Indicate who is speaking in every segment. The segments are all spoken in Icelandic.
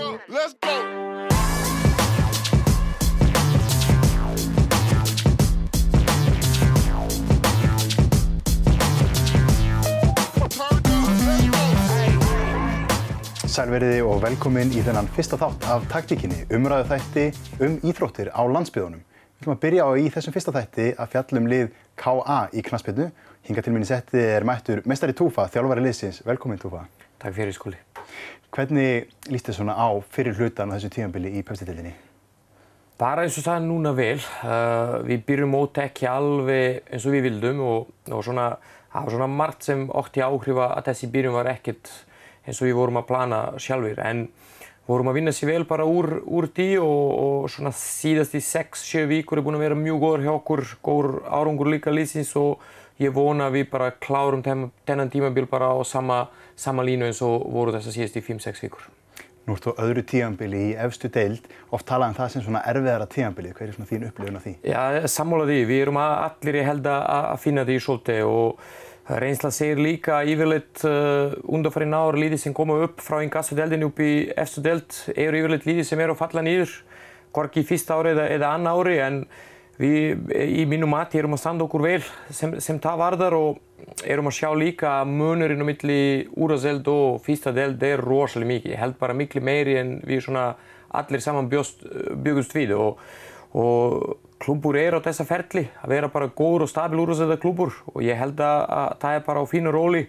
Speaker 1: up, let's go.
Speaker 2: Sælveriði og velkomin í þennan fyrsta þátt af taktíkinni, umræðu þætti um íþróttir á landsbyðunum. Við ætlum að byrja á í þessum fyrsta þætti að fjallum lið KA í knaspinu. Hinga til minni setti er mættur mestari Túfa, þjálfari liðsins. Velkomin Túfa.
Speaker 3: Takk fyrir skóli.
Speaker 2: Hvernig líst þið svona á fyrir hlutan á þessu tímanbili í pepsitildinni?
Speaker 3: Bara eins og það er núna vel. Uh, við byrjum mót ekki alveg eins og við vildum og, og svona, það var svona margt sem ótti áhrifa að þessi byrjum var ekkert eins og við vorum að plana sjálfur. En vorum að vinna sér vel bara úr, úr því og, og svona síðast í 6-7 víkur er búin að vera mjög góður hjá okkur, góður árangur líka lýsins og ég vona að við bara klárum þennan tímabil bara á sama, sama línu eins og voru þess að síðast í 5-6 víkur.
Speaker 2: Nú ertu á öðru tímanbili í efstu deild, oft talað um það sem svona erfiðara tímanbili. Hver er svona þín upplifun af því?
Speaker 3: Já, sammála því. Við erum allir, ég held að, finna því svolítið og reynsla segir líka yfirleitt uh, undanfarið náður líði sem koma upp frá einn gassudeldin upp í efstu deild eru yfirleitt líði sem eru að falla nýður, hvorki í fyrsta ári eða, eða anna ári en við í mínum mati erum að standa okkur vel sem, sem það varðar og erum að sjá líka að munurinn á milli úrazeld og fyrsta deild er rosalega mikið. Ég held bara miklu meiri en við svona allir saman byggust við og, og klúbur er á þessa ferli að vera bara góður og stabil úrvarsleita klúbur og ég held að, að það er bara á fínu róli.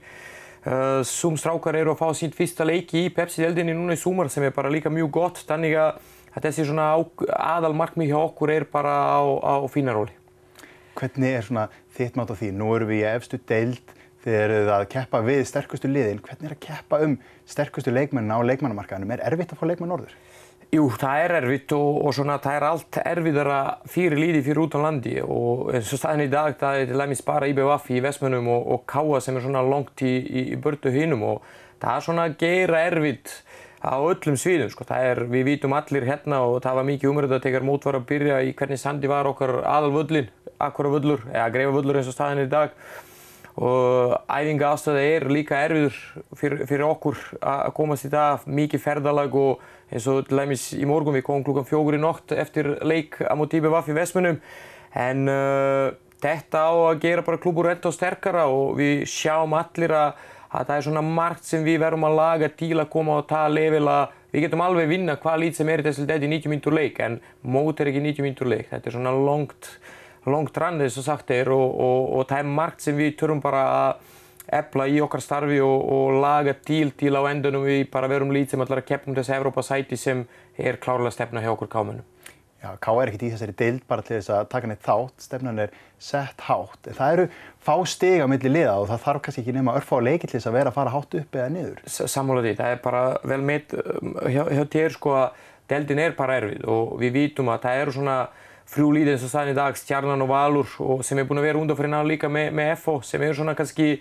Speaker 3: Uh, Sum strákar eru að fá sínt fyrsta leiki í Pepsi-deldinni núna í sumar sem er bara líka mjög gott, þannig að þessi svona aðal markmið hjá okkur er bara á, á fína róli.
Speaker 2: Hvernig er svona þitt mátt á því? Nú erum við í efstu deild, þið eruð að keppa við sterkustu liðin. Hvernig er að keppa um sterkustu leikmennina á leikmannamarkaðinum? Er erfitt að fá leikmenn norður?
Speaker 3: Jú, það er erfitt og, og svona það er allt erfiðara fyrir líði fyrir út á landi og eins og staðin í dag það er til dæmis bara IBVF í Vestmönnum og, og Káa sem er svona langt í, í, í börtu hinnum og það er svona gera erfitt á öllum sviðum sko. Er, við vítum allir hérna og það var mikið umröðu að tekja mót var að byrja í hvernig sandi var okkar aðalvöllin, akkura völlur, eða greifa völlur eins og staðin í dag. Og æfinga aðstöða er líka erfiður fyrir, fyrir okkur að komast í dag, mikið ferðalag og eins og til dæmis í morgun við komum klukkan fjókur í nótt eftir leik á IBVF í Vestmönnum. En uh, þetta á að gera bara klúbur enda og sterkara og við sjáum allir að, að það er svona margt sem við verðum að laga til að koma á það level að við getum alveg vinna hvað lít sem er í þessu dæti 90 mínutur leik en mót er ekki 90 mínutur leik, þetta er svona longt, longt rann þess að sagt er og, og, og það er margt sem við törum bara að efla í okkar starfi og, og laga til til á endunum við bara verum lít sem allar að keppnum þessi Evrópa-sæti sem er klárlega stefna hjá okkur kámennum.
Speaker 2: Já, Ká er ekkert í þessari deild bara til þess að taka neitt þátt, stefnan er sett hátt. En það eru fá stig á milli liða og það þarf kannski ekki nema örfa á leiki til þess að vera að fara hátt upp eða niður.
Speaker 3: Sammála því, það er bara vel mitt hjá, hjá þér sko að deildin er bara erfið og við vítum að það eru svona frjúlítið eins og staðin í dag, Stjarnan og Valur og sem er búin að vera undanfyrir ná líka með, með FO sem eru svona kannski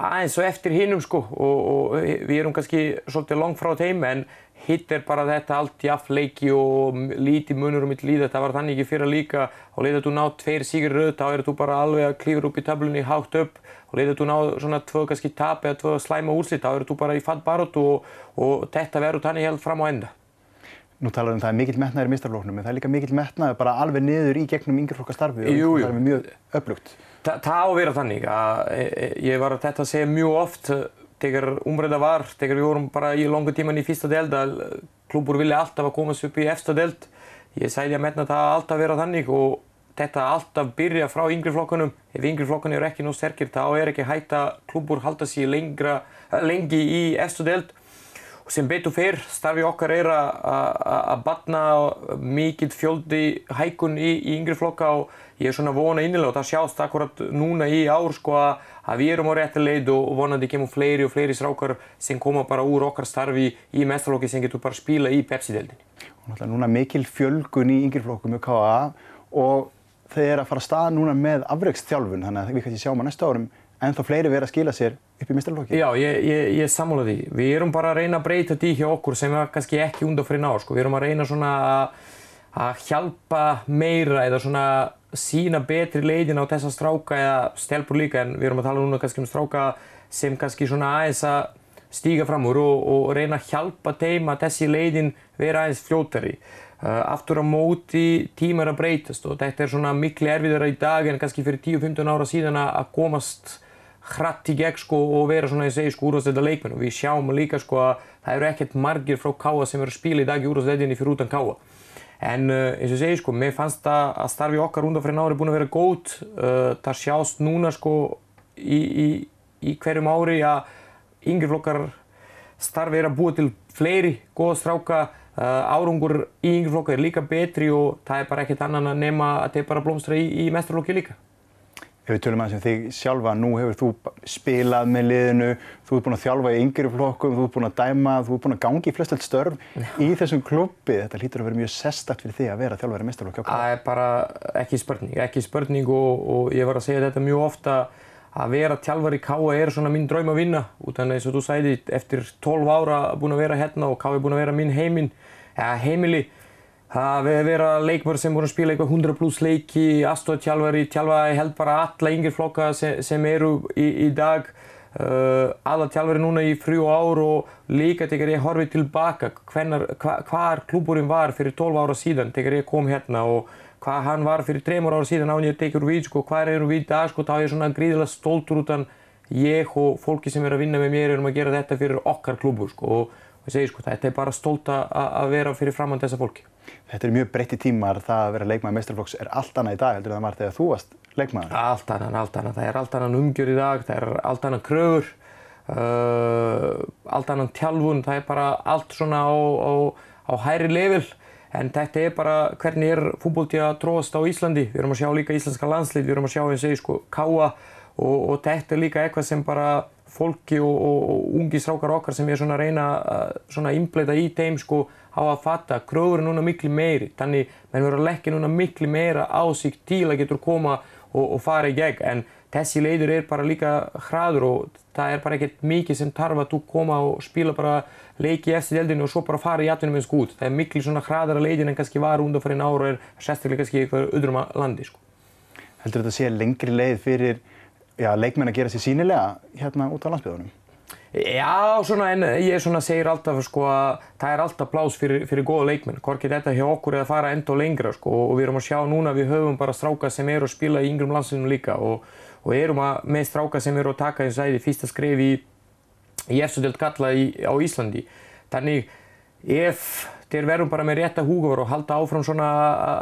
Speaker 3: aðeins og eftir hinnum sko og, og við erum kannski svolítið langt frá þeim en hitt er bara þetta allt jafn leiki og lítið munur um mitt líða. Það var þannig ekki fyrir að líka og leiðið þú ná tveir síkir rauð þá er þú bara alveg að klífur upp í töflunni hátt upp og leiðið þú ná svona tvö kannski tap eða tvö slæma úrslit þá er þú bara í fatt baróttu og, og þetta verður þannig helt fram á enda.
Speaker 2: Nú talar um það er mikill metnaður í mistarflóknum en það er líka mikill metnaður bara alveg niður í gegnum yngreflokkastarfi og það er mjög öflugt.
Speaker 3: Þa, það á að vera þannig að e, e, ég var þetta að segja mjög oft þegar umræða var, þegar við vorum bara í longu tíman í fyrsta deld að klúbur vilja alltaf að komast upp í efsta deld. Ég sæði að metna það alltaf vera þannig og þetta alltaf byrja frá yngri flokkunum. Ef yngri flokkunum eru ekki nóg sterkir þá er ekki hægt að klúbur halda sér lengi í efsta deld. Sem betur fyrr starfi okkar er að batna mikill fjöldi hækun í, í yngri flokka og ég er svona vona innilega og það sjást akkurat núna í ár sko að, að við erum á rétti leið og vonandi kemur fleiri og fleiri strákar sem koma bara úr okkar starfi í mestralokki sem getur bara spila í Pepsi-deldinni.
Speaker 2: Og náttúrulega núna mikil fjölgun í yngri flokkum með KA og þeir eru að fara að staða núna með afreikstþjálfun þannig að við kannski sjáum á næsta árum en þá fleiri verið að skila sér upp í mestralokki.
Speaker 3: Já, ég, ég, ég sammála því. Við erum bara að reyna að breyta því hjá okkur sem er kannski ekki undan fyrir ná. Sko. Við erum að reyna svona að hjálpa meira eða svona sína betri leiðin á þessa stráka eða stelpur líka en við erum að tala núna kannski um stráka sem kannski svona aðeins að stíga fram úr og, og reyna að hjálpa þeim að þessi leiðin vera aðeins fljótari. Uh, aftur á móti tímar að breytast og þetta er svona miklu erfiðara í dag en kannski fyrir 10-15 ára síðan að komast hratt í gegn sko og vera svona, ég segi sko, úrvarsleita leikmenn og við sjáum líka sko að það eru ekkert margir frá Káa sem eru að spila í dag í úrvarsleitinni fyrir utan Káa. En uh, eins og ég segi sko, mér fannst það að starfi okkar undan fyrir nári búin að vera góð. Uh, það sjást núna sko í, í, í hverjum ári að yngri flokkar starfi er að búa til fleiri góða stráka Uh, árangur í yngri flokka er líka betri og það er bara ekkert annan að nema að þeir bara blómstra í, í mestrarflokki líka.
Speaker 2: Ef við tölum aðeins um þig sjálfa, nú hefur þú spilað með liðinu, þú ert búinn að þjálfa í yngri flokkum, þú ert búinn að dæma, þú ert búinn að gangi í flestöld störf Já. í þessum klubbi. Þetta hlýtur að vera mjög sestakt fyrir þig að vera þjálfæri mestrarflokki okkar.
Speaker 3: Það er bara ekki spurning, ekki spurning og, og ég var að segja þetta mjög ofta að vera tjálfari í K.A. er svona mín draum að vinna af eins og þú sæði eftir 12 ára búinn að vera hérna og K.A. er búinn að vera mín heiminn ja, heimili það við vera leikmar sem voru að spila eitthvað 100 pluss leiki, aðstofntjálfari, tjálfari held bara alla yngir flokka sem, sem eru í, í dag uh, alla tjálfari núna í frjú ár og líka þegar ég horfið tilbaka hva, hvar klúburinn var fyrir 12 ára síðan þegar ég kom hérna og hvað hann var fyrir 3 ára síðan án ég tekur við sko, hvað eru við í dag sko, þá er ég svona gríðilega stoltur utan ég og fólki sem er að vinna með mér erum að gera þetta fyrir okkar klúbur sko og ég segi sko þetta er bara stolt að vera fyrir framann þessa fólki.
Speaker 2: Þetta er mjög breytti tímar, það að vera leikmaður mestrarflokks er allt annað í dag heldur en það var þegar þú varst leikmaður?
Speaker 3: Allt annað, allt annað. Það er allt annað umgjör í dag, það er allt annað kröfur, uh, allt annað tjálfun, það er bara allt svona á, á, á hæri level. En þetta er bara hvernig er fútbólti að tróðast á Íslandi. Við erum að sjá líka íslenska landslið, við erum að sjá eins og sko káa og, og þetta er líka eitthvað sem bara fólki og, og, og ungi strákar okkar sem ég svona reyna að innbleita í þeim sko á að fatta að kröfur er núna miklu meiri þannig menn verður að leggja núna miklu meira á sig til að getur koma og, og fara í gegn en þessi leiður er bara líka hraður og það er bara ekkert mikið sem tarfa að þú koma og spila bara leiki eftir deldinu og svo bara fara í atvinnum eins gút. Það er miklu svona hraðara leiðin en kannski var undan fyrir náru og er sérstaklega kannski eitthvað öðrum landi sko.
Speaker 2: Heldur þetta að sé lengri leið fyrir já, leikmenn að gera sér sínilega hérna út á landsbyðunum?
Speaker 3: Já, svona, en ég svona segir alltaf sko að það er alltaf plás fyrir, fyrir góða leikmenn. Hvorki þetta hjá okkur er að fara enda og lengra sko og við erum að sjá núna við höfum bara stráka sem eru að spila í yngrum landsliðunum líka og, og erum að með stráka sem eru að taka eins og æði fyrsta skref í, í eftirdelt kalla í, á Íslandi. Þannig ef þeir verðum bara með rétta húgafar og halda áfram svona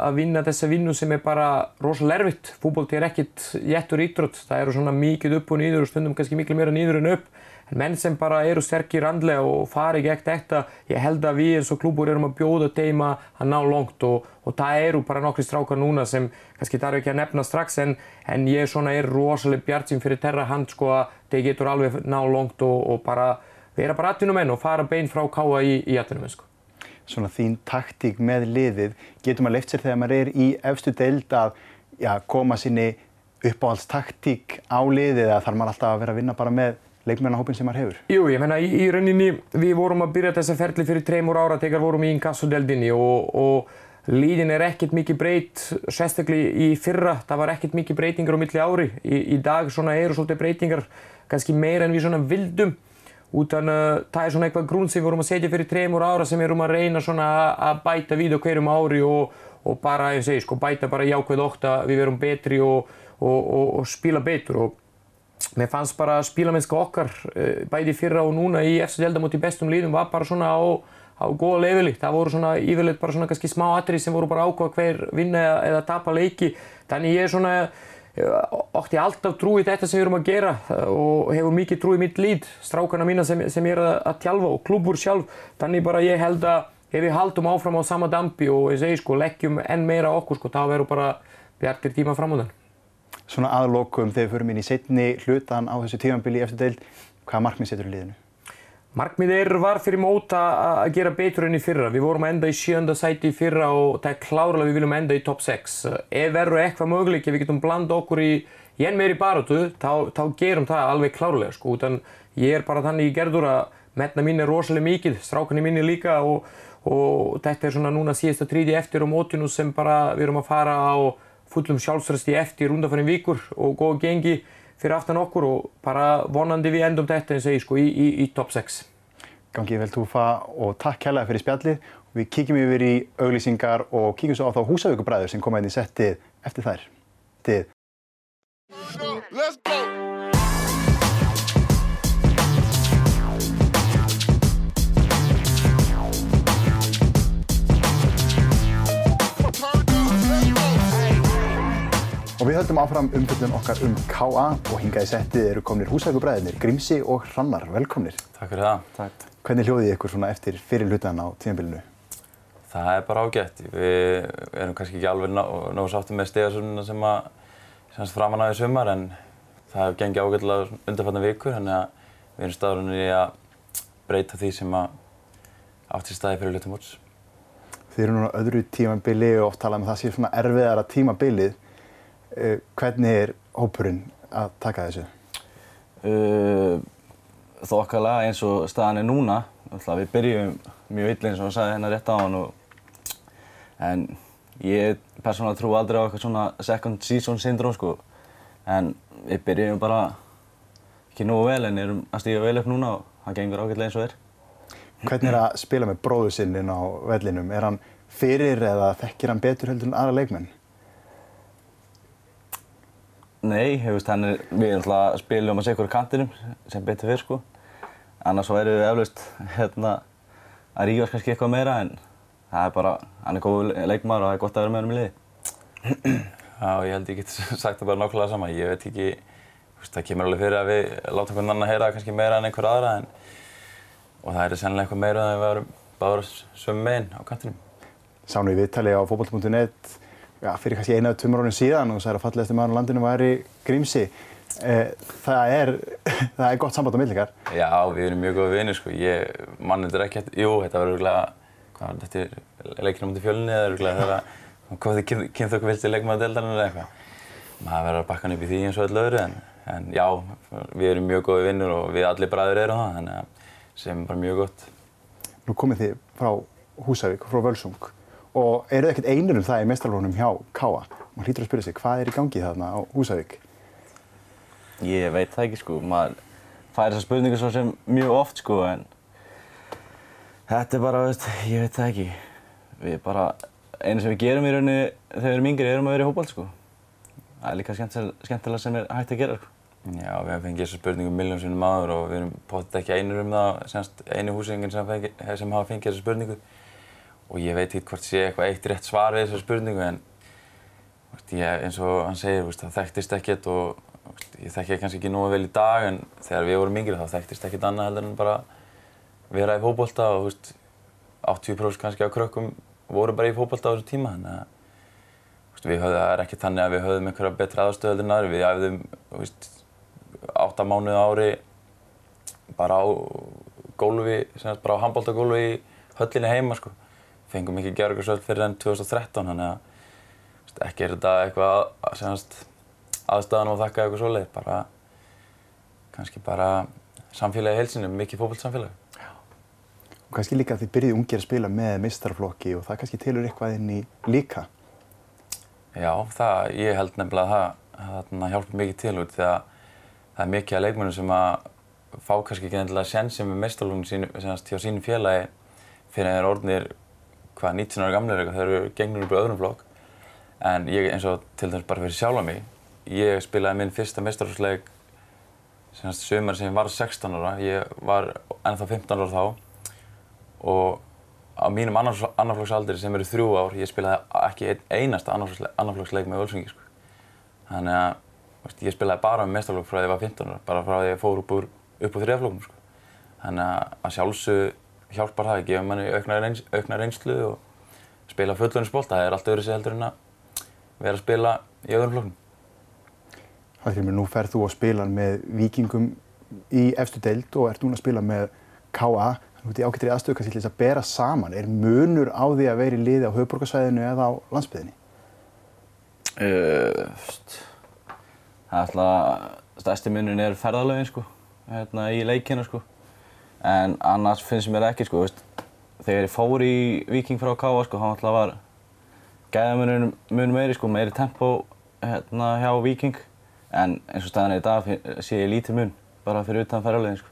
Speaker 3: að vinna þessa vinnu sem er bara rosalega erfitt. Fútbólti er ekkit jættur ítrött, það eru svona mikið upp og nýður og stundum kannski miklu meira nýður en upp. En menn sem bara eru sterkir andlega og fari gegn þetta, ég held að við eins og klúbur erum að bjóða teima að ná langt og, og það eru bara nokkri strákar núna sem kannski þarf ekki að nefna strax en, en ég svona er rosalega bjartsim fyrir terra hand sko að þeir getur alveg ná langt og, og bara vera bara atvinnumenn og fara bein frá káa í, í atvinnumenn sko
Speaker 2: svona þín taktík með liðið, getur maður leift sér þegar maður er í efstu deild að já, koma sinni uppáhaldstaktík á liðið eða þarf maður alltaf að vera að vinna bara með leikmennahópin sem maður hefur?
Speaker 3: Jú, ég menna í, í rauninni við vorum að byrja þessa ferli fyrir treymur ára þegar vorum í inkassodeldinni og, og líðin er ekkert mikið breytt, sérstaklega í fyrra, það var ekkert mikið breytingar á milli ári. Í, í dag svona eru svolítið breytingar, kannski meira en við svona vildum utan uh, það er svona eitthvað grún sem við vorum að setja fyrir tremur ára sem við erum að reyna svona að bæta við á hverjum ári og, og bara, ég segi, sko, bæta bara jákvæð ótt að við verum betri og, og, og spila betur og mér fannst bara spílamennska okkar uh, bæði fyrra og núna í eftir delda moti bestum líðum var bara svona á, á góða leveli. Það voru svona yfirleitt bara svona kannski smá atrið sem voru bara ákvað hver vinna eða tapa leiki. Þannig ég er svona ótti alltaf trú í þetta sem við erum að gera og hefur mikið trú í mitt líd, strákarna mína sem, sem ég er að, tjálfa og klúbur sjálf. Þannig bara ég held að ef við haldum áfram á sama dampi og ég segi sko leggjum enn meira okkur sko, þá verður bara bjartir tíma framöndan.
Speaker 2: Svona aðlokum þegar við förum inn í setni hlutan á þessu tímanbili eftir deil, hvaða markmið setur í liðinu?
Speaker 3: Markmiðir var fyrir móta að gera betur enn í fyrra. Við vorum að enda í sjönda sæti í fyrra og það er klárlega að við viljum enda í top 6. Ef verður eitthvað möguleik, ef við getum blanda okkur í enn meiri barótu, þá, þá gerum það alveg klárlega. Sko. Ég er bara þannig í gerður að metna mín er rosalega mikið, strákunni mín er líka og, og þetta er svona núna síðasta tríti eftir á mótinu sem bara við erum að fara á fullum sjálfsrösti eftir undanfærin vikur og góða gengi fyrir aftan okkur og bara vonandi við endum þetta eins og ég sko í, í, í top 6.
Speaker 2: Gangið vel Túfa og takk kærlega fyrir spjallið. Við kíkjum yfir í auglýsingar og kíkjum svo á þá húsavíkubræður sem koma inn í settið eftir þær. Tið. Og við höldum áfram umfjöldun okkar um K.A. og hingað í settið eru komnir húsækubræðinir Grímsi og Hrannar. Velkomnir.
Speaker 1: Takk fyrir það. Takk.
Speaker 2: Hvernig hljóðið ykkur svona eftir fyrir hlutan á tímanbílinu?
Speaker 1: Það er bara ágætt. Við erum kannski ekki alveg nógu sáttum með stegasurnina sem að semst framan á í sumar en það hefur gengið ágættilega undanfattan vikur þannig að við erum staðurinn í að breyta því sem að átt í staði fyrir hlutum móts.
Speaker 2: Þið eru núna öðru tímanbíli og oft talað um það sé svona erfiðara tímanbílið. Uh, hvernig er hópurinn að taka þessu?
Speaker 4: Uh, Þokkalega eins og staðan er núna. Við byrjum mjög illa eins og það sagði hérna rétt á hann. Og, en ég persónulega trú aldrei á eitthvað svona second season syndrome sko. En við byrjum bara ekki nógu vel en erum að stíga vel upp núna og það gengur ágætlega eins og er.
Speaker 2: Hvernig er að spila með bróðu sinn inn á vellinum? Er hann fyrir eða þekkir hann betur heldur en aðra leikmenn?
Speaker 4: Nei, hefust, er, við erum alltaf spilum á sikur kantinum sem betur fyrr sko. Annars væri við eflaust hérna, að ríkast kannski eitthvað meira en það er bara, hann er góð leikmar og það er gott að vera með hann í liði.
Speaker 1: Já, ég held ég get sagt það bara nokklulega sama. Ég veit ekki, veist, það kemur alveg fyrir að við láta einhvern annan heyra kannski meira en einhver aðra en, og það er sennilega eitthvað meira en við varum báður sömum meginn á kantinum.
Speaker 2: Sánu í viðtali á fókbalt.net já, fyrir kannski eina eða tvömur árið síðan og það er að fallegast maður á landinu væri Grímsi. Eh, það, er, það er gott samband á millikar.
Speaker 1: Já, við erum mjög góðið vinir sko. Ég mann þetta ekki eftir, jú, þetta var örgulega, hvað var þetta, leikinu mútið fjölunni eða örgulega þegar það kom því kynþokku vilti leikmaða deildarinn eða eitthvað. Maður verður að bakka hann upp í því eins og öll öðru en, en já, við erum mjög góðið vinnur og við allir bræður erum það, þannig að sem er bara mjög gott.
Speaker 2: Nú komið þið frá Húsavík, frá Völsung og eru ekkert einir um það í mestralónum hjá Káa? Man hlýtur að spyrja sig, hvað er í gangi þarna á Húsavík?
Speaker 4: Ég veit það ekki sko, maður fær þessar spurningar svo sem mjög oft sko en þetta er bara, veist, ég veit það ekki. Við bara, einu sem við gerum í rauninni þegar við erum yngri erum að vera í hópald sko. Það er líka skemmtilega sem er hægt að gera sko.
Speaker 1: Já, við hefum fengið þessar spurningum milljón sinnum áður og við erum potið ekki einir um það, semst einu húsingin sem, sem hafa fengið þessar spurningu og ég veit ekki hvort sé eitthvað eitt rétt svar við þessar spurningu en veist, ég, eins og hann segir, veist, það þekktist ekkert og veist, ég þekki kannski ekki nógu vel í dag en þegar við vorum yngri þá þekktist ekkert annað heldur en bara vera í fókbólta og 80% kannski af krökkum voru bara í fókbólta á þessu tíma þannig að við höfðum, það er ekki þannig að við höfðum einhverja betra aðstöðu heldur en aðri, við æfðum 8 mánuði ári bara á gólfi, bara á handbóltagólfi í höllinni heima sko fengum ekki Gjörgarsvöld fyrir enn 2013 þannig að ekki er þetta eitthvað að, aðstæðan og þakka eitthvað svoleið bara kannski bara samfélagi heilsinni, mikið fókbaltsamfélagi.
Speaker 2: Og kannski líka að þið byrjið ungir að spila með mistarflokki og það kannski tilur eitthvað inn í líka?
Speaker 1: Já, það, ég held nefnilega að það, það hjálpa mikið til út því að það er mikið af leikmennum sem að fá kannski ekki nefnilega sensi með mistarflokkin hjá sínum félagi fyrir að þeir orðnir hvað 19 ára gamlega þegar við gengnum upp í öðrum flokk en ég eins og til dæmis bara fyrir sjálfa mig ég spilaði minn fyrsta mestrarhúsleik semast sömur sem var 16 ára ég var ennþá 15 ára þá og á mínum annarflokksaldri sem eru þrjú ár ég spilaði ekki ein, einasta annarflokksleik með Völsungi sko. þannig að veist, ég spilaði bara með mestrarflokk frá því ég var 15 ára bara frá því ég fór upp úr, úr þrjaflokkum sko. þannig að sjálfsög hjálpar það, gefur manni aukna, reyns, aukna reynslu og spila fullurinsbólta. Það er allt öðru sig heldur en að vera að spila í öðrum flokkum.
Speaker 2: Hallgrímur, nú ferð þú að spila með vikingum í efstu deild og ert núna að spila með K.A. Þú ert í ágættri aðstöðu kannski til þess að bera saman. Er munur á því að vera í liði á höfuborgarsvæðinu eða á landsbyðinni?
Speaker 4: Uh, það er alltaf, stærsti munun er ferðalögin sko, hérna í leikina sko en annars finnst mér ekki sko, veist, þegar ég fór í Viking frá Káa sko, þá alltaf var gæðamunum mun meiri sko, meiri tempo hérna hjá Viking En eins og staðan er í dag sé ég lítið mun bara fyrir utan ferðarlegin sko.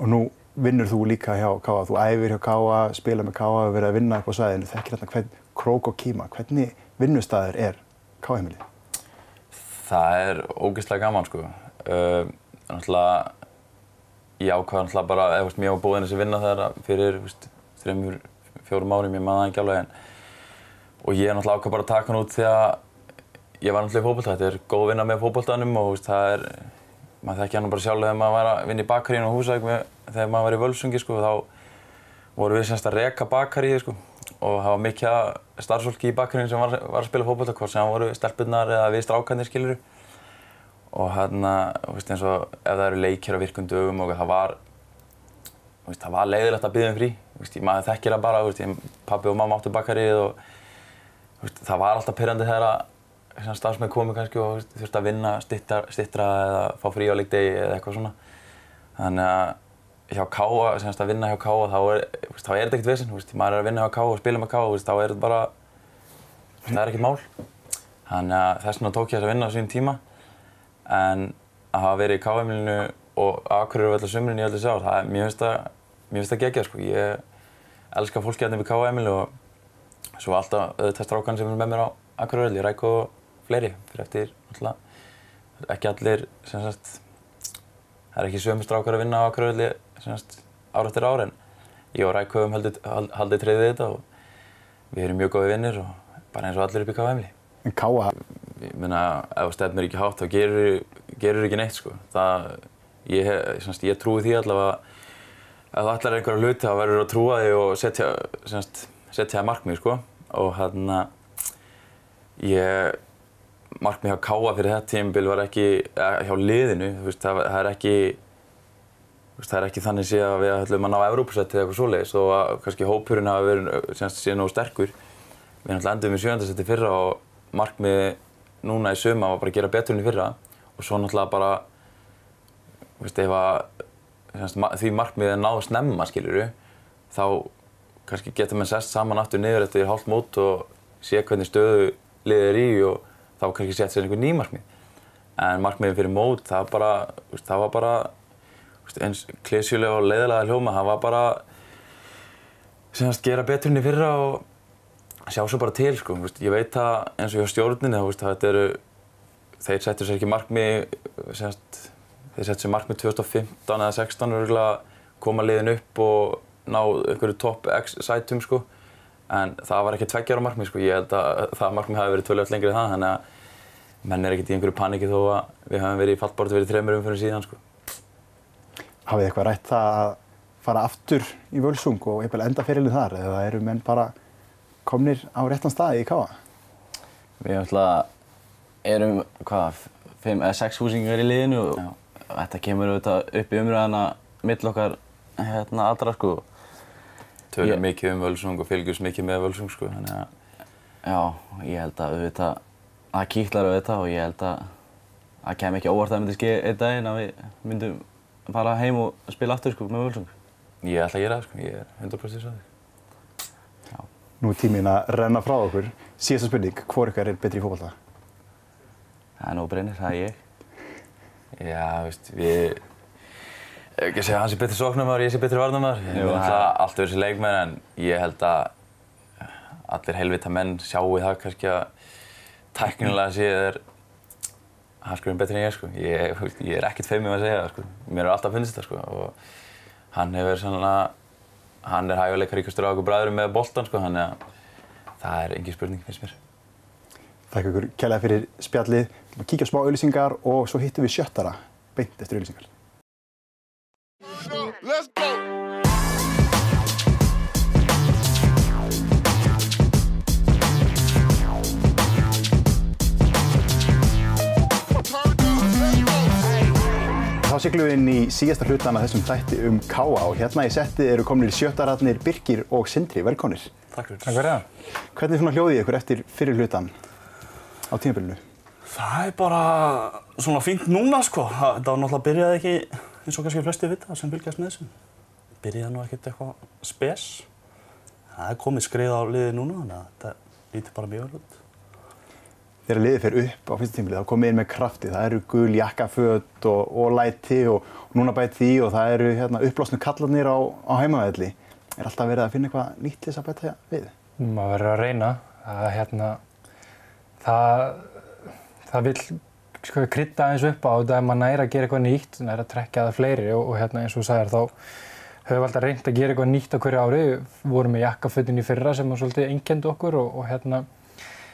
Speaker 2: Og nú vinnur þú líka hjá Káa, þú æfir hjá Káa, spila með Káa og verið að vinna upp á svæðinu. Þekkir hérna hvern krók og kýma. Hvernig vinnustæður er Káa-heimilið?
Speaker 1: Það er ógeðslega gaman sko. Uh, náttúrulega, ég ákvaða náttúrulega bara, eða veist, mér var búinn þessi vinna þegar fyrir, veist, þreymur, fjórum árum, ég maður það ekki alveg en og ég er náttúrulega ákvað bara að taka hann út því að ég var náttúrulega í fótbolta, þetta er góð vinna með fótboltanum og veist, það er, maður þekki hann bara sjálf þegar maður var að vinna í bakaríinu og húsæk þegar maður var í völsungi sko, þá vorum við semst að reka bakaríið sko og það var mikið starfsfólki í bakaríinu sem var, var að spila fótbolta, hvort sem voru stelpunnar eða við strákarnir skiluru og hérna, þú veist, eins og ef það eru leikir á virkum dögum og það var veist, það var leiðilegt að byggja um frí. Veist, ég- maður þekkir það bara, veist, pabbi og mamma áttu bakarið og það var alltaf pyrrandi þegar svona starfsmenn komu kannski og þurfti að vinna stittra, eða fá frí á leikdegi eða eitthvað svona. Þannig að hjá Káa, semst að vinna hjá Káa þá er, þetta ekkert veist, maður er að vinna hjá Káa og spila með Káa, þá er þetta bara það er ekkert mál. Þannig að þess vegna tók ég þess að vinna á sínum tíma en að hafa verið í Káa-heimilinu og Akureyri og öllu sumrin í öllu sár, það er, mér finnst það, mér finnst það geggjað sko, ég elska fólki hérna við Káa-heimili og svo alltaf auðvitað strákan sem er með mér á Akureyri, ég ræk og fleiri, fyrir eftir alltaf, ekki allir, sem sagt, það er ekki sömu strákar að vinna á Akureyri, sem sagt, ár eftir ár en ég og Ræk höfum haldið, hald- haldið treyðið þetta og við erum mjög góði vinnir og bara eins og allir upp í
Speaker 2: Káa,
Speaker 1: ég meina, ef stefnir ekki hátt þá gerur, ekki neitt sko. Það, ég, semst, ég trúi því allavega ef þú ætlar einhverja hluti þá verður þú að trúa því og setja, semst, setja markmið sko. Og hérna, ég, markmið hjá Káa fyrir þetta tímabil var ekki, eh, hjá liðinu, veist, það, það er ekki, það er ekki þannig séð að við ætlum að ná Evrópusetti eða eitthvað svoleiðis og að kannski hópurinn hafi verið, séð nógu sterkur. Við náttúrulega endum í sjöndasetti fyrra og markmiði núna í suma var bara að gera betur enn í fyrra og svo náttúrulega bara, veist, ef að semst, ma- því markmiðið er náð snemma, skiljuru, þá kannski getur mann sest saman aftur niður eftir hálft mót og sé hvernig stöðu liðið er í og þá kannski sett sér einhver ný markmið. En markmiðið fyrir mót, það, bara, veist, það var bara veist, eins klesjulega og leiðilega hljóma, það var bara semst, gera betur enn í fyrra og sjá svo bara til sko, veist, ég veit að eins og hjá veist, þetta eru þeir settur sér ekki markmið semst, þeir settur sér markmið 2015 eða 16 örgulega koma liðin upp og ná einhverju topp sætum sko en það var ekki tveggjára markmið sko, ég held að það markmið hafi verið tölvöld lengri en það þannig að menn er ekkert í einhverju paniki þó að við höfum verið í fallbortu verið þreymur umfyrir síðan sko.
Speaker 2: hafið þið eitthvað rætt það að fara aftur í Völsung og eitthvað enda fyrirlið þar eða eru menn bara komnir á réttan staði í Káa?
Speaker 4: Við erum, hvað, fimm eða sex húsingar í liðinu og
Speaker 1: Já.
Speaker 4: þetta kemur auðvitað upp í umræðana mill okkar hérna allra sko.
Speaker 1: Tölum
Speaker 4: Ég-
Speaker 1: mikið um völsung og fylgjumst mikið með völsung sko, þannig að
Speaker 4: Já, ég held að auðvitað, það kýtlar auðvitað og ég held að það kem ekki óvart að það myndi skeið einn daginn að við myndum fara heim og spila aftur sko með Völsung.
Speaker 1: ég ætla að gera það sko, ég er 100% svo því.
Speaker 2: Nú er tíminn að renna frá okkur. Síðasta spurning, hvor ykkar er betri í fótballta?
Speaker 4: Það er nú brennir, það er ég.
Speaker 1: Já, veist, við... Ef ekki að segja hans er betri sóknarmaður, ég sé betri erum
Speaker 4: það-
Speaker 1: alltaf allt verið sér leikmenn en ég held að allir helvita menn sjáu það kannski að tæknilega séð er Haskurinn betri en ég sko. Ég, ég er ekkert feimið að segja það sko. Mér er alltaf finnst þetta sko og hann hefur sannlega, hann er hæguleikar ríkastur á okkur bræðurum með boltan sko þannig að það er engin spurning finnst mér.
Speaker 2: Þakka ykkur kærlega fyrir spjallið. Við kíkja á smá auðlýsingar og svo hittum við sjöttara beint eftir auðlýsingar. Þá siglum við inn í síðasta hlutan af þessum þætti um Káa og hérna í setti eru komnir sjöttararnir Birgir og Sindri. Velkonir.
Speaker 1: Takk fyrir.
Speaker 2: Takk fyrir það. Hvernig svona hljóðið ykkur eftir fyrir hlutan á tímabilinu?
Speaker 5: Það er bara svona fínt núna sko. Það náttúrulega byrjaði ekki eins og kannski flesti vita sem fylgjast með þessu. Byrjaði nú ekkert eitthvað spes. Það er komið skrið á liði núna þannig að þetta líti bara mjög vel út.
Speaker 2: Þegar liðið fer upp á fyrsta tímili þá komið inn með krafti, það eru gul jakkaföt og, og læti og, og núna bæti því og það eru hérna, upplásnu kallarnir á, á heimavelli. Er alltaf verið að finna eitthvað nýtt til þess að bæta við?
Speaker 6: maður verður að reyna það, hérna, það, það vil sko, krydda aðeins upp á þetta ef maður næri að gera eitthvað nýtt, næri að trekja það fleiri og, og hérna, eins og sagðir þá höfum við alltaf reynd að gera eitthvað nýtt á hverju ári, við vorum með jakkafötin í fyrra sem var svolítið engjend okkur og, og hérna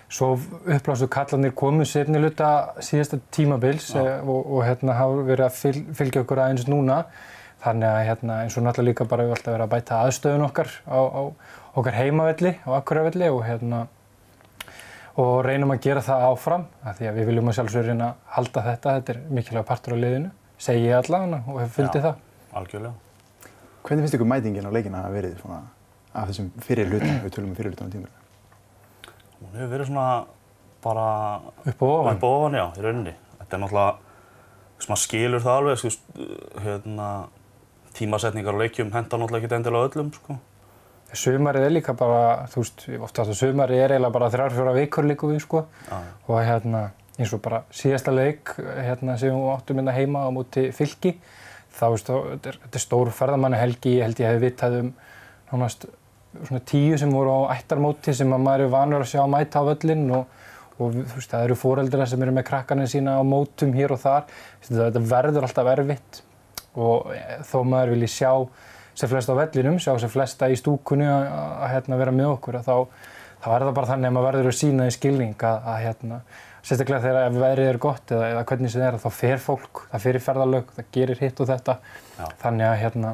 Speaker 6: svo upplásu kallanir komu sérni luta síðasta tímabils eh, og, og hérna hafa verið að fyl, fylgja okkur aðeins núna þannig að hérna eins og náttúrulega líka bara við alltaf verið að bæta aðstöðun okkar á, á okkar heimavelli á Akureyravelli og hérna og reynum að gera það áfram af því að við viljum að sjálfsögur reyna að halda þetta þetta er mikilvæg partur á liðinu segi ég allavega og hef fundið
Speaker 5: Já.
Speaker 6: það
Speaker 5: Algjörlega.
Speaker 2: Hvernig finnst ykkur mætingin á leikina að verið svona af þessum fyrir hlutum, við tölum um fyrir hlutum á tímur?
Speaker 5: Hún hefur verið svona bara
Speaker 6: upp og ofan
Speaker 5: upp og ofan, já, í rauninni. Þetta er náttúrulega, þú veist, maður skilur það alveg, þú veist, hérna, tímasetningar og leikjum henda náttúrulega ekki endilega öllum, sko.
Speaker 6: Sumarið er líka bara, þú veist, ofta að sumarið er eiginlega bara þrjár, fjóra vikur líka við, sko.
Speaker 5: Já,
Speaker 6: Og hérna, eins og bara síðasta leik, hérna, sem við áttum hérna heima á móti fylki, þá, veist, þetta er, þetta er stór ferðamannahelgi, ég held ég hef vitað um nánast svona tíu sem voru á ættarmóti sem að maður er vanur að sjá mæta á völlinn og, og veist, það eru foreldrar sem eru með krakkarnir sína á mótum hér og þar. Þetta, verður alltaf erfitt og eh, þó maður vilji sjá sem flesta á vellinum, sjá sem flesta í stúkunni að, að hérna, vera með okkur, að þá, þá er það bara þannig að maður verður að sína í skilning að, að hérna, sérstaklega þegar ef veðrið er gott eða, eða hvernig sem það er, þá fer fólk, það fer í ferðalög, það gerir hitt og þetta.
Speaker 5: Já.
Speaker 6: Þannig að hérna,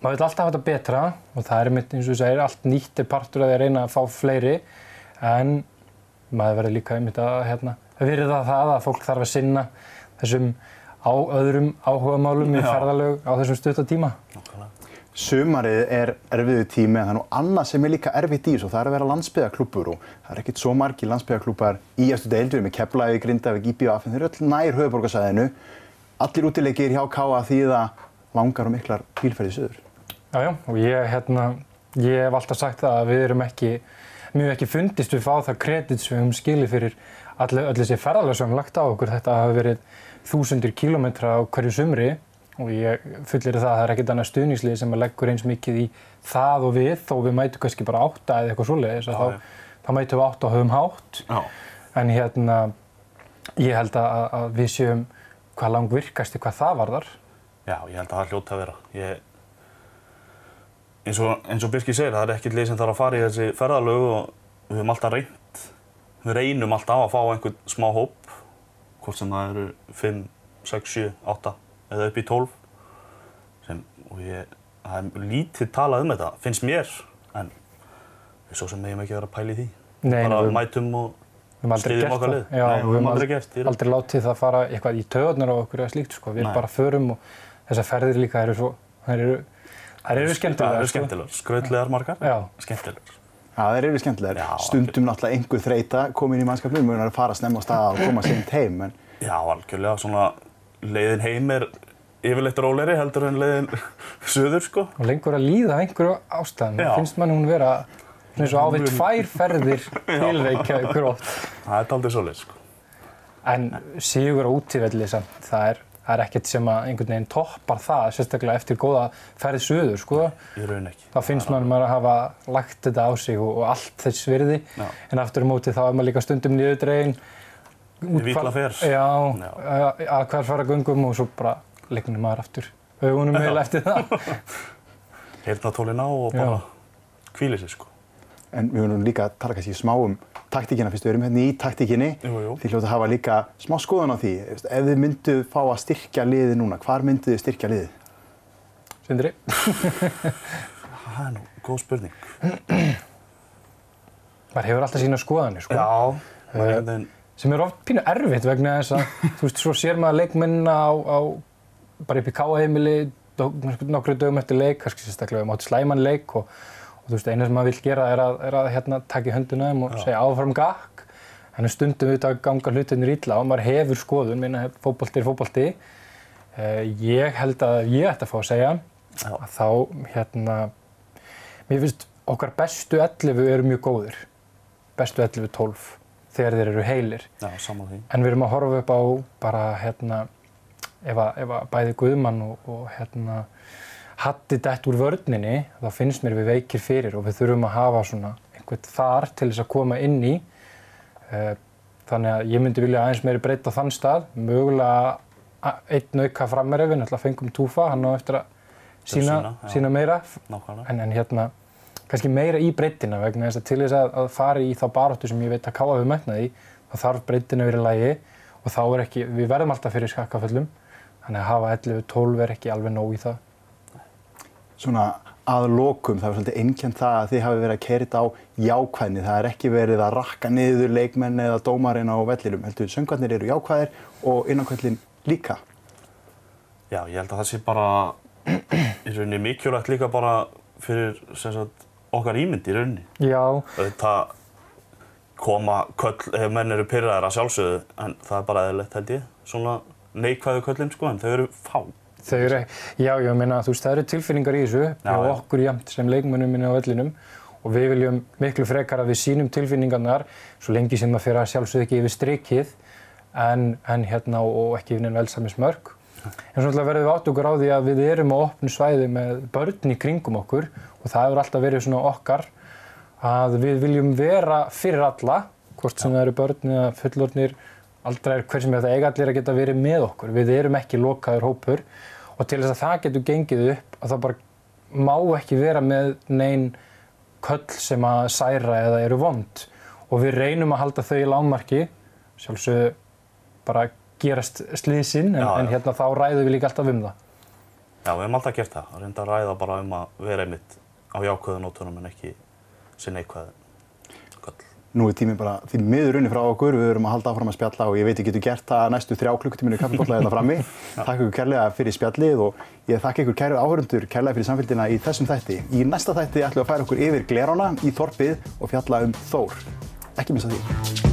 Speaker 6: maður vil alltaf hafa þetta betra og það er einmitt eins og þú segir, allt nýtt er partur að því að reyna að fá fleiri en maður verður líka einmitt að hérna, virða það að fólk þarf að sinna þessum á öðrum áhugamálum í ferðalög á þessum stutta tíma.
Speaker 5: nákvæmlega.
Speaker 2: Sumarið er erfiðu tími en það er nú annað sem er líka erfitt í þessu og það er að vera landsbyðaklúbbur og það er ekkert svo margi landsbyðaklúbbar í eftir deildu, við erum með Keflavík, Grindavík, en þeir eru öll nær höfuborgarsæðinu. Allir útileikir hjá K.A. því það langar og miklar bílferði söður.
Speaker 6: Já, já, og ég, hérna, ég hef alltaf sagt það að við erum ekki, hef ekki fundist við fá það kredit sem við höfum skilið fyrir allir, þessi ferðalög sem lagt á okkur. Þetta hafa verið þúsundir kílómetra á hverju sumri og ég fullir það að það er ekkert annað stuðningslið sem að leggur eins mikið í það og við þó við mætum kannski bara átta eða eitthvað svoleiðis að þá, þá mætum við átta og höfum hátt.
Speaker 5: Já,
Speaker 6: En hérna, ég held að, að við séum hvað lang virkasti hvað það varðar.
Speaker 5: já, ég held að það hljóta að vera. Ég, eins og, og Birkir segir, það er ekkert lið sem þarf að fara í þessi ferðalög og við höfum alltaf reynt, við reynum alltaf að fá einhvern smá hóp, hvort sem það eru 5, 6, 7, 8 eða upp í 12. Sem, og ég, það er lítið talað um þetta, finnst mér, en við svo sem meðum ekki að vera að pæla í því.
Speaker 6: Nei,
Speaker 5: Bara
Speaker 6: við-
Speaker 5: mætum og
Speaker 6: Við höfum gert
Speaker 5: okkar
Speaker 6: það.
Speaker 5: lið.
Speaker 6: Já,
Speaker 5: Nei,
Speaker 6: við
Speaker 5: við höfum
Speaker 6: höfum
Speaker 5: aldrei
Speaker 6: ald-
Speaker 5: gert. í raun.
Speaker 6: aldrei látið það fara eitthvað í töðunar á okkur eða slíkt sko. Við bara förum og þessar ferðir líka eru svo, þær eru
Speaker 5: Það
Speaker 6: skemmtilegar.
Speaker 5: eru skemmtilegar, skrautlegar margar,
Speaker 6: Já.
Speaker 5: skemmtilegar.
Speaker 2: Já, þeir eru skemmtilegar. Stundum náttúrulega einhver þreita komin í mannskapnum, erum að fara snemma á stað og koma seint heim. En
Speaker 5: Já, algjörlega, svona leiðin heim er yfirleitt róleri heldur en leiðin söður, sko.
Speaker 6: Og lengur að líða einhverju ástæðum.
Speaker 5: Já.
Speaker 6: Finnst mann hún vera svona eins og á við tvær ferðir til Reykjavíkur oft.
Speaker 5: Það er aldrei svolítið, sko.
Speaker 6: En sigur á útífelli samt, það er, það er ekkert sem að einhvern veginn toppar það, sérstaklega eftir góða ferð suður, sko.
Speaker 5: Í raun ekki.
Speaker 6: Þá finnst mann maður að hafa lagt þetta á sig og, og allt þess virði.
Speaker 5: Já.
Speaker 6: En aftur á móti þá er maður líka stundum niðurdregin.
Speaker 5: Í vítla fer.
Speaker 6: Já,
Speaker 5: Já.
Speaker 6: að- að hver fara göngum og svo bara leiknum maður aftur augunum vel eftir það.
Speaker 5: Heyrna tólin á og bara hvíli sig, sko.
Speaker 2: En við verðum líka að tala kannski smá um taktíkina fyrst við erum hérna í taktíkinni. Þið hljóta að hafa líka smá skoðan á því. Ef þið mynduð fá að styrkja liðið núna, hvar mynduð þið styrkja liðið?
Speaker 6: Sindri?
Speaker 5: Það er nú góð spurning.
Speaker 6: maður hefur alltaf sína skoðanir, sko.
Speaker 5: Já, veginn,
Speaker 6: Sem er oft pínu erfitt vegna þess að, þú veist, svo sér maður leikmennina á, á bara upp í káaheimili nokkru dögum eftir leik, kannski sérstaklega um átt slæman leik og þú veist, eina sem maður vil gera er að, er að hérna, taka í hönduna þeim og segja áfram gakk. En stundum við að ganga hlutinir illa og maður hefur skoðun, minna fótbolti er fótbolti. Uh, ég held að ég ætti að fá að segja
Speaker 5: Já.
Speaker 6: að þá, hérna, mér finnst okkar bestu 11 eru mjög góðir. Bestu 11, 12. þegar þeir eru heilir.
Speaker 5: Já.
Speaker 6: En við erum að horfa upp á bara hérna, ef að, ef að bæði Guðmann og, og hérna, hatti dætt úr vörninni, þá finnst mér við veikir fyrir og við þurfum að hafa svona einhvern þar til þess að koma inn í. Eh, Þannig að ég myndi vilja aðeins meiri breyta þann stað, mögulega einn auka frammeri, við náttúrulega fengum Túfa, hann á eftir að sína,
Speaker 5: sína,
Speaker 6: sína meira, en, en hérna kannski meira í breytina vegna þess að til þess að, að fara í þá baráttu sem ég veit að káa við mætnaði, þá þarf breytina í lagi og þá er ekki, við verðum alltaf fyrir skakkaföllum, þannig að hafa 11-12 er ekki alveg nóg í það.
Speaker 2: Svona að lokum, það er svolítið einkjönd það að þið hafi verið að þetta á jákvæðni. Það er ekki verið að rakka niður leikmenn eða dómarinn á vellinum. Heldur, söngvarnir eru jákvæðir og innankvöllin líka.
Speaker 5: Já, ég held að það sé bara í rauninni mikilvægt líka bara fyrir sem sagt, okkar ímynd í rauninni.
Speaker 6: Já,
Speaker 5: Þetta koma köll, ef menn eru pyrraðir að sjálfsögðu, en það er bara eðlilegt held ég. Svona neikvæðu köllin sko, en þau eru fá.
Speaker 6: Þau eru, já, ég meina, þú veist, það eru tilfinningar í þessu,
Speaker 5: Já,
Speaker 6: og okkur jæmt sem leikmönnum minni á vellinum og við viljum miklu frekar að við sínum tilfinningarnar svo lengi sem það fyrir að sjálfsögðu ekki yfir strikið en, en hérna og ekki yfir neina velsamismörk. En svona verðum við átt okkur á því að við erum á opnu svæði með börn í kringum okkur og það hefur alltaf verið svona okkar að við viljum vera fyrir alla, hvort sem það eru börn eða fullornir, aldrei er hver sem er það eiga allir að geta verið með okkur. Við erum ekki lokaður hópur og til þess að það getur gengið upp að það bara má ekki vera með neinn köll sem að særa eða eru vond og við reynum að halda þau í lágmarki, sjálfsögðu bara gerast slíðsinn en, en hérna þá ræðum við líka alltaf um það.
Speaker 5: Já, við hefum alltaf gert það. Að reynda að ræða bara um að vera einmitt á jákvæðu nótunum en ekki neikvæðu köll.
Speaker 2: Nú er tíminn bara því miður unni frá okkur, við verum að halda áfram að spjalla og ég veit ég getur gert það næstu þrjá klukkutíminu kaffibólla hérna frammi. Takk ykkur kærlega fyrir spjallið og ég þakka ykkur kæru áhörundur kærlega fyrir samfélgina í þessum þætti. Í næsta þætti ætlum við að færa okkur yfir glerana í þorpið og fjalla um Þór. Ekki missa því.